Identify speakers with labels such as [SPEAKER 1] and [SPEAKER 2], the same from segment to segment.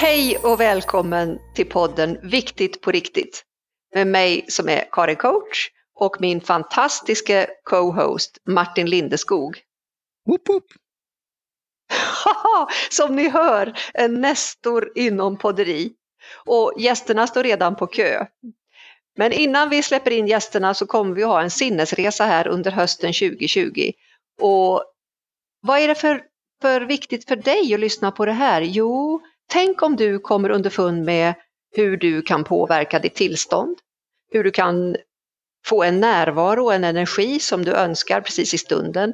[SPEAKER 1] Hej och välkommen till podden Viktigt på riktigt med mig som är Karin Coach och min fantastiska co-host Martin Lindeskog.
[SPEAKER 2] Woop woop.
[SPEAKER 1] som ni hör, en nestor inom podderi. Och gästerna står redan på kö. Men innan vi släpper in gästerna så kommer vi ha en sinnesresa här under hösten 2020. Och vad är det för, för viktigt för dig att lyssna på det här? Jo, tänk om du kommer underfund med hur du kan påverka ditt tillstånd, hur du kan få en närvaro och en energi som du önskar precis i stunden.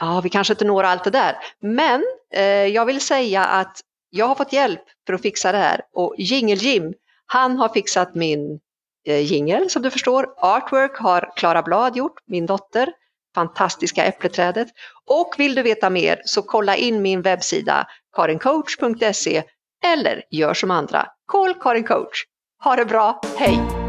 [SPEAKER 1] Ja, vi kanske inte når allt det där, men eh, jag vill säga att jag har fått hjälp för att fixa det här och Jingel Jim, han har fixat min eh, jingel som du förstår. Artwork har Klara Blad gjort, min dotter, fantastiska äppleträdet. Och vill du veta mer så kolla in min webbsida karincoach.se eller gör som andra, call Karin Coach. Ha det bra, hej!